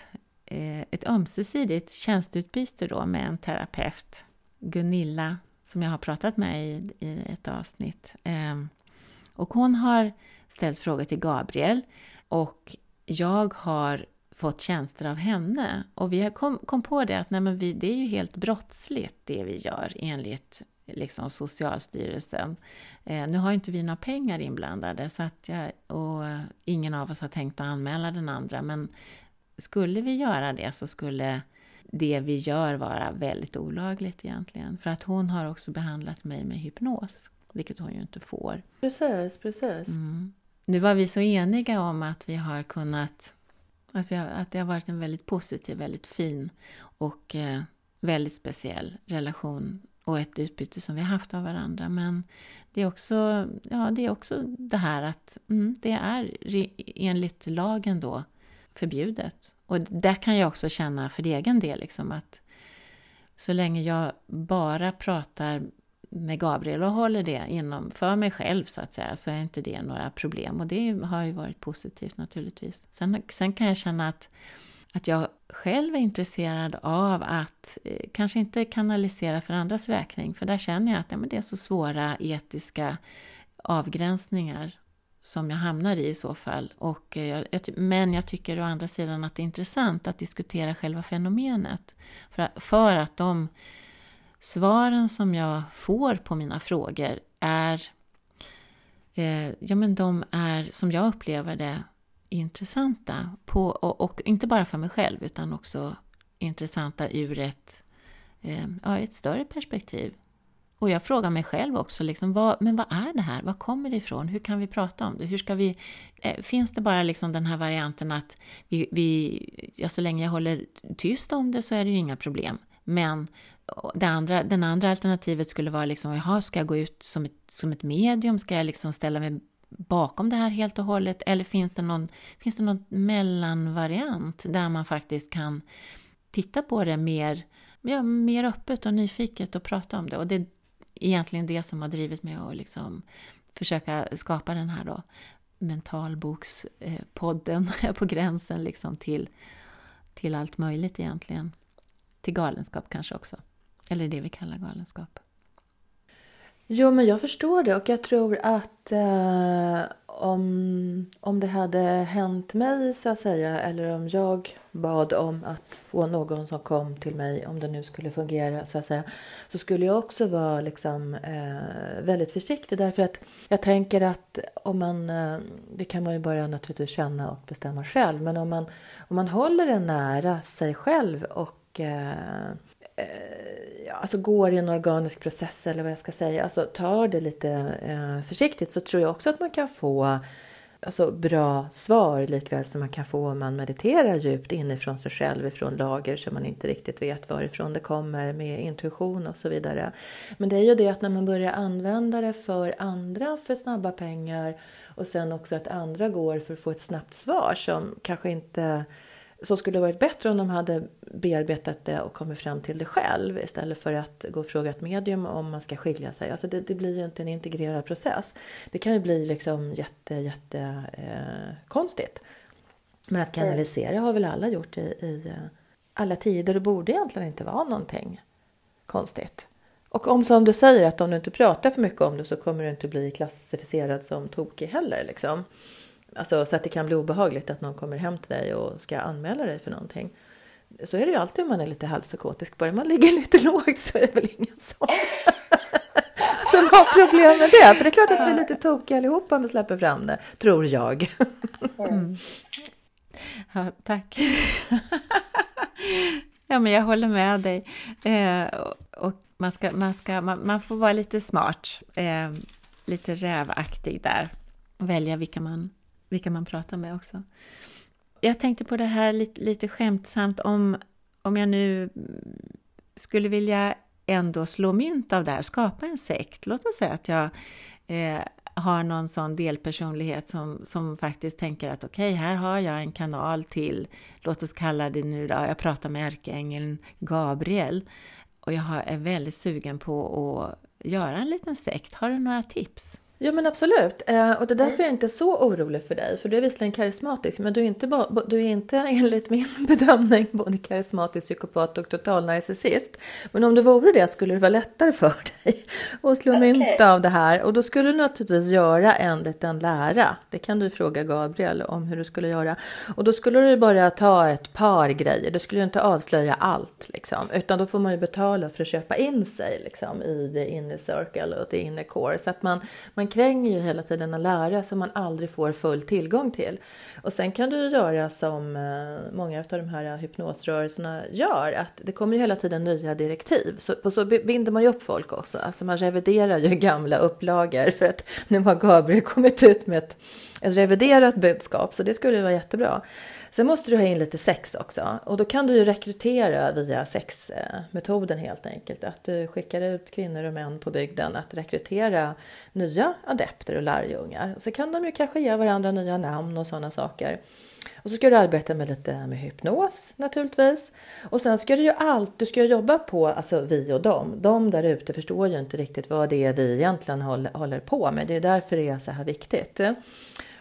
eh, ett ömsesidigt tjänsteutbyte då med en terapeut, Gunilla, som jag har pratat med i, i ett avsnitt. Eh, och hon har ställt frågor till Gabriel och jag har fått tjänster av henne. Och vi kom, kom på det att nej men vi, det är ju helt brottsligt det vi gör enligt liksom Socialstyrelsen. Eh, nu har inte vi några pengar inblandade så att jag, och ingen av oss har tänkt att anmäla den andra men skulle vi göra det så skulle det vi gör vara väldigt olagligt egentligen. För att hon har också behandlat mig med hypnos, vilket hon ju inte får. Precis, precis. Mm. Nu var vi så eniga om att vi har kunnat att, vi har, att det har varit en väldigt positiv, väldigt fin och eh, väldigt speciell relation och ett utbyte som vi haft av varandra. Men det är också, ja, det, är också det här att mm, det är enligt lagen då förbjudet. Och där kan jag också känna för egen del liksom att så länge jag bara pratar med Gabriel och håller det inom för mig själv så att säga så är inte det några problem och det har ju varit positivt naturligtvis. Sen, sen kan jag känna att att jag själv är intresserad av att eh, kanske inte kanalisera för andras räkning, för där känner jag att ja, men det är så svåra etiska avgränsningar som jag hamnar i i så fall. Och, eh, jag, men jag tycker å andra sidan att det är intressant att diskutera själva fenomenet. För, för att de svaren som jag får på mina frågor är eh, ja men de är, som jag upplever det, intressanta. På, och, och inte bara för mig själv utan också intressanta ur ett, eh, ja, ett större perspektiv. Och jag frågar mig själv också, liksom, vad, men vad är det här? Var kommer det ifrån? Hur kan vi prata om det? Hur ska vi, eh, finns det bara liksom den här varianten att vi, vi, ja, så länge jag håller tyst om det så är det ju inga problem. Men det andra, den andra alternativet skulle vara liksom, jaha, ska jag gå ut som ett, som ett medium? Ska jag liksom ställa mig bakom det här helt och hållet? Eller finns det någon, finns det någon mellanvariant där man faktiskt kan titta på det mer, ja, mer öppet och nyfiket och prata om det? Och det är egentligen det som har drivit mig att liksom försöka skapa den här då mentalbokspodden på gränsen liksom till, till allt möjligt egentligen. Till galenskap kanske också. Eller det vi kallar galenskap. Jo, men jag förstår det. Och jag tror att eh, om, om det hade hänt mig så att säga eller om jag bad om att få någon som kom till mig, om det nu skulle fungera så att säga, så skulle jag också vara liksom eh, väldigt försiktig. Därför att jag tänker att om man, eh, det kan man ju bara naturligtvis känna och bestämma själv, men om man, om man håller det nära sig själv och eh, eh, alltså går i en organisk process eller vad jag ska säga, alltså tar det lite eh, försiktigt så tror jag också att man kan få alltså, bra svar likväl som man kan få om man mediterar djupt inifrån sig själv, ifrån lager som man inte riktigt vet varifrån det kommer med intuition och så vidare. Men det är ju det att när man börjar använda det för andra för snabba pengar och sen också att andra går för att få ett snabbt svar som kanske inte så skulle det varit bättre om de hade bearbetat det och kommit fram till det själv istället för att gå och fråga ett medium om man ska skilja sig. Alltså det, det blir ju inte en integrerad process. Det kan ju bli liksom jätte, jätte eh, konstigt. Men att kanalisera har väl alla gjort i, i eh, alla tider. och borde egentligen inte vara någonting konstigt. Och om som du säger att om du inte pratar för mycket om det så kommer du inte bli klassificerad som tokig heller. Liksom. Alltså, så att det kan bli obehagligt att någon kommer hem till dig och ska anmäla dig för någonting. Så är det ju alltid om man är lite halvpsykotisk. Bara man ligger lite lågt så är det väl ingen som, som har problem med det. För det är klart att vi är lite tokiga allihopa om vi släpper fram det, tror jag. Mm. Ja, tack. Ja, men jag håller med dig. Eh, och man, ska, man, ska, man, man får vara lite smart, eh, lite rävaktig där. Välja vilka man vilka man pratar med också. Jag tänkte på det här lite, lite skämtsamt om, om jag nu skulle vilja ändå slå mynt av det här, skapa en sekt. Låt oss säga att jag eh, har någon sån delpersonlighet som, som faktiskt tänker att okej, okay, här har jag en kanal till, låt oss kalla det nu då, jag pratar med ärkeängeln Gabriel och jag är väldigt sugen på att göra en liten sekt. Har du några tips? Ja men absolut. Eh, och det är därför jag är inte så orolig för dig. För du är visserligen karismatisk men du är inte, du är inte enligt min bedömning både karismatisk, psykopat och total narcissist. Men om du vore det skulle det vara lättare för dig att slå okay. mynt av det här. Och då skulle du naturligtvis göra en liten lära. Det kan du fråga Gabriel om hur du skulle göra. Och då skulle du bara ta ett par grejer. Du skulle inte avslöja allt liksom. Utan då får man ju betala för att köpa in sig liksom i the inner circle och the inner core. Så att man, man kränger ju hela tiden en lära som man aldrig får full tillgång till. Och sen kan du göra som eh, många av de här hypnosrörelserna gör, att det kommer ju hela tiden nya direktiv. Så, och så binder man ju upp folk också, alltså man reviderar ju gamla upplagor för att nu har Gabriel kommit ut med ett, ett reviderat budskap, så det skulle vara jättebra. Sen måste du ha in lite sex också och då kan du ju rekrytera via sexmetoden helt enkelt. Att du skickar ut kvinnor och män på bygden att rekrytera nya adepter och lärjungar. Så kan de ju kanske ge varandra nya namn och sådana saker. Och så ska du arbeta med lite med hypnos naturligtvis. Och sen ska du ju allt, du ska jobba på, alltså vi och dem. De där ute förstår ju inte riktigt vad det är vi egentligen håller, håller på med. Det är därför det är så här viktigt.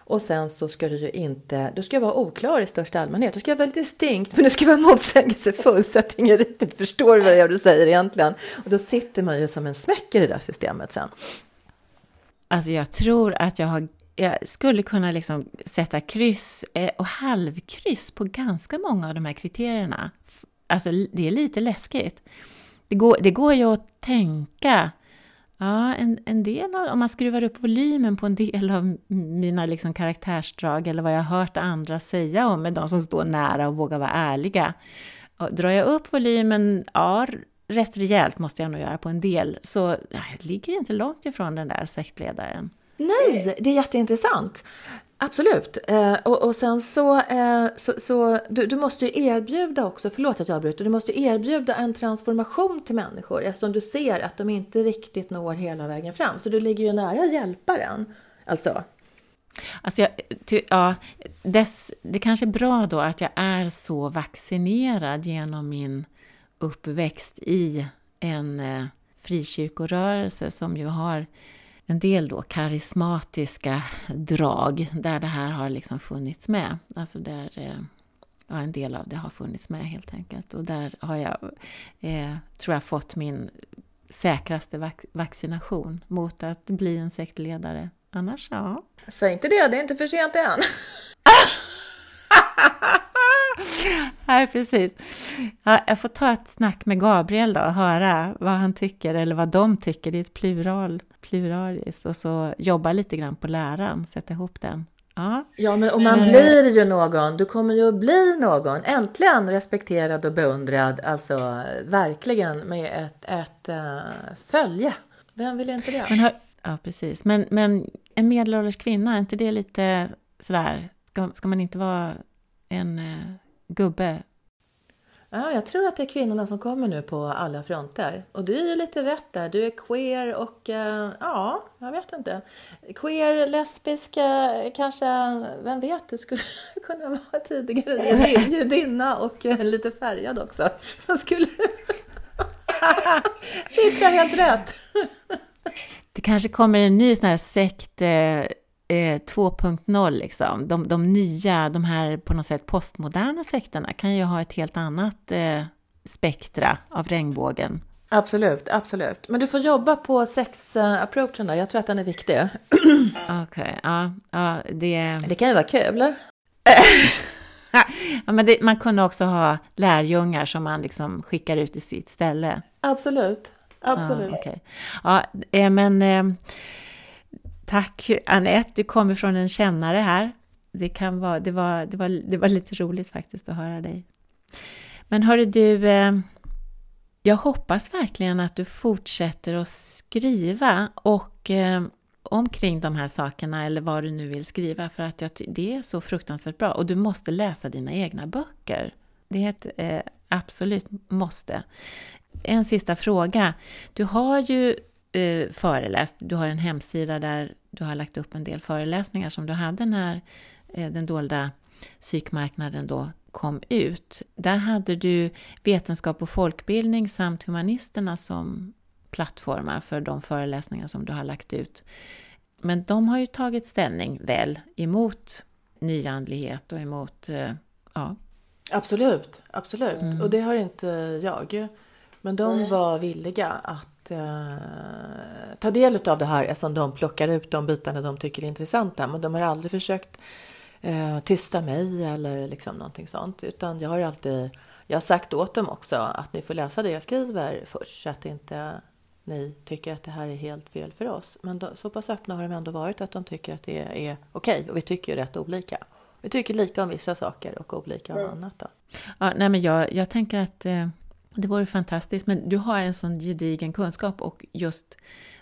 Och sen så ska du ju inte, du ska vara oklar i största allmänhet. Du ska vara väldigt distinkt, men du ska vara motsägelsefull så att ingen riktigt förstår vad du säger egentligen. Och då sitter man ju som en smäck i det där systemet sen. Alltså jag tror att jag har jag skulle kunna liksom sätta kryss eh, och halvkryss på ganska många av de här kriterierna. Alltså det är lite läskigt. Det går, det går ju att tänka Ja, en, en del av, om man skruvar upp volymen på en del av mina liksom karaktärsdrag eller vad jag har hört andra säga om med de som står nära och vågar vara ärliga. Och drar jag upp volymen, ja, rätt rejält måste jag nog göra på en del, så jag ligger inte långt ifrån den där sektledaren. Nej, det är jätteintressant. Absolut. Eh, och, och sen så, eh, så, så du, du, måste ju erbjuda också, förlåt att jag avbryter, du måste erbjuda en transformation till människor eftersom du ser att de inte riktigt når hela vägen fram. Så du ligger ju nära hjälparen. Alltså. Alltså jag, ty, ja, dess, det kanske är bra då att jag är så vaccinerad genom min uppväxt i en eh, frikyrkorörelse som ju har en del då karismatiska drag där det här har liksom funnits med. Alltså där eh, ja, en del av det har funnits med helt enkelt. Och där har jag, eh, tror jag, fått min säkraste vac vaccination mot att bli en sektledare. Annars, ja. Säg inte det, det är inte för sent än. Nej, precis. Ja, jag får ta ett snack med Gabriel då och höra vad han tycker eller vad de tycker. Det är ett plural, pluralis och så jobba lite grann på läran, sätta ihop den. Ja, ja men och man blir ju någon. Du kommer ju att bli någon. Äntligen respekterad och beundrad. Alltså verkligen med ett, ett uh, följe. Vem vill inte det? Men, ja, precis. Men, men en medelålders kvinna, är inte det lite sådär, ska, ska man inte vara en uh, gubbe Ja, jag tror att det är kvinnorna som kommer nu på alla fronter. Och du är ju lite rätt där. Du är queer och uh, ja, jag vet inte. Queer, lesbiska, kanske, vem vet, du skulle kunna vara tidigare judinna och uh, lite färgad också. Skulle Sitter helt rätt. det kanske kommer en ny sån här sekt eh, 2.0 eh, liksom. De, de nya, de här på något sätt postmoderna sekterna kan ju ha ett helt annat eh, spektra av regnbågen. Absolut, absolut. Men du får jobba på sex-approachen då. Jag tror att den är viktig. Okej, okay, ja, ja, det... Det kan ju vara kul. ja, men det, man kunde också ha lärjungar som man liksom skickar ut i sitt ställe. Absolut, absolut. Ja, okay. ja eh, men eh, Tack Anette, du kommer från en kännare här. Det, kan vara, det, var, det, var, det var lite roligt faktiskt att höra dig. Men hörru du, eh, jag hoppas verkligen att du fortsätter att skriva och eh, omkring de här sakerna eller vad du nu vill skriva för att jag, det är så fruktansvärt bra och du måste läsa dina egna böcker. Det är ett eh, absolut måste. En sista fråga. Du har ju eh, föreläst, du har en hemsida där du har lagt upp en del föreläsningar som du hade när eh, den dolda psykmarknaden då kom ut. Där hade du vetenskap och folkbildning samt humanisterna som plattformar för de föreläsningar som du har lagt ut. Men de har ju tagit ställning väl emot nyandlighet och emot, eh, ja. Absolut, absolut. Mm. Och det har inte jag. Men de var villiga att eh, ta del av det här eftersom de plockar ut de bitarna de tycker är intressanta. Men de har aldrig försökt eh, tysta mig eller liksom någonting sånt. Utan jag har alltid jag har sagt åt dem också att ni får läsa det jag skriver först så att inte ni tycker att det här är helt fel för oss. Men då, så pass öppna har de ändå varit att de tycker att det är okej okay, och vi tycker ju rätt olika. Vi tycker lika om vissa saker och olika om annat. Då. Ja, nej men jag, jag tänker att eh, det vore fantastiskt, men du har en sån gedigen kunskap och just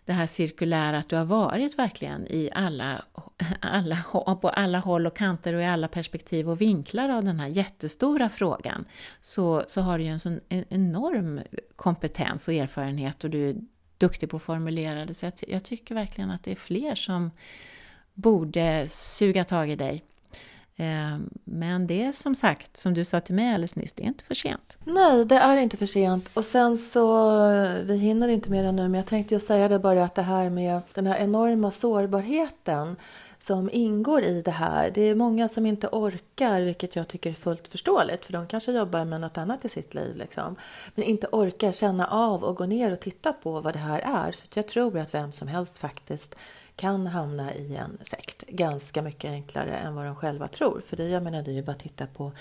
det här cirkulära, att du har varit verkligen i alla, alla, på alla håll och kanter och i alla perspektiv och vinklar av den här jättestora frågan, så, så har du ju en sån enorm kompetens och erfarenhet och du är duktig på att formulera det. Så jag, jag tycker verkligen att det är fler som borde suga tag i dig Ehm, men det är som sagt, som du sa till mig alldeles nyss, det är inte för sent. Nej, det är inte för sent. Och sen så, vi hinner inte mer nu, men jag tänkte ju säga det bara att det här med den här enorma sårbarheten som ingår i det här. Det är många som inte orkar, vilket jag tycker är fullt förståeligt, för de kanske jobbar med något annat i sitt liv. Liksom. Men inte orkar känna av och gå ner och titta på vad det här är. För jag tror att vem som helst faktiskt kan hamna i en sekt ganska mycket enklare än vad de själva tror. För det, jag menar, det är ju bara att titta på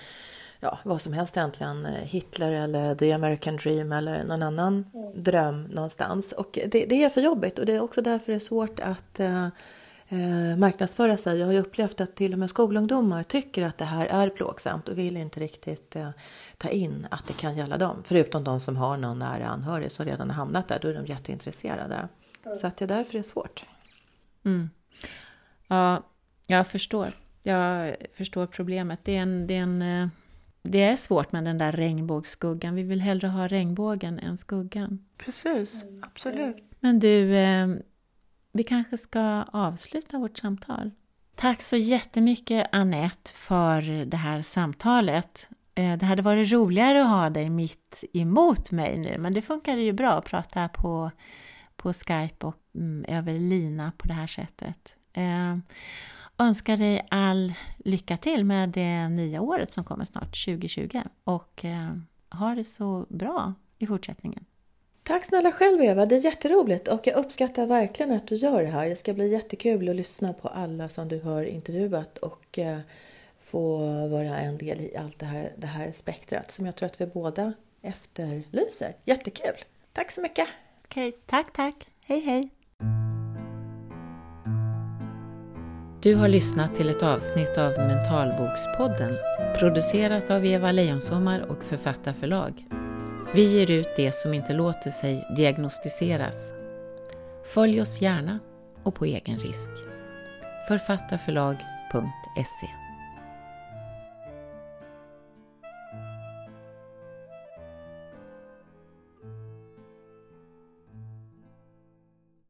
ja, vad som helst egentligen, Hitler eller The American Dream eller någon annan mm. dröm någonstans. Och det, det, är för jobbigt och det är också därför det är svårt att eh, eh, marknadsföra sig. Jag har ju upplevt att till och med skolungdomar tycker att det här är plågsamt och vill inte riktigt eh, ta in att det kan gälla dem. Förutom de som har någon nära anhörig som redan har hamnat där, då är de jätteintresserade. Mm. Så att det är därför det är svårt. Mm. Ja, jag förstår. Jag förstår problemet. Det är, en, det, är en, eh, det är svårt med den där regnbågsskuggan. Vi vill hellre ha regnbågen än skuggan. Precis, absolut. Men du, eh, vi kanske ska avsluta vårt samtal. Tack så jättemycket Annette för det här samtalet. Eh, det hade varit roligare att ha dig mitt emot mig nu, men det funkade ju bra att prata på, på Skype och mm, över lina på det här sättet. Eh, önskar dig all lycka till med det nya året som kommer snart, 2020. Och eh, ha det så bra i fortsättningen. Tack snälla själv Eva, det är jätteroligt och jag uppskattar verkligen att du gör det här. Det ska bli jättekul att lyssna på alla som du har intervjuat och eh, få vara en del i allt det här, det här spektrat som jag tror att vi båda efterlyser. Jättekul! Tack så mycket! Okej, tack, tack! Hej, hej! Du har lyssnat till ett avsnitt av Mentalbokspodden producerat av Eva Lejonsommar och Författarförlag. Vi ger ut det som inte låter sig diagnostiseras. Följ oss gärna och på egen risk. Författarförlag.se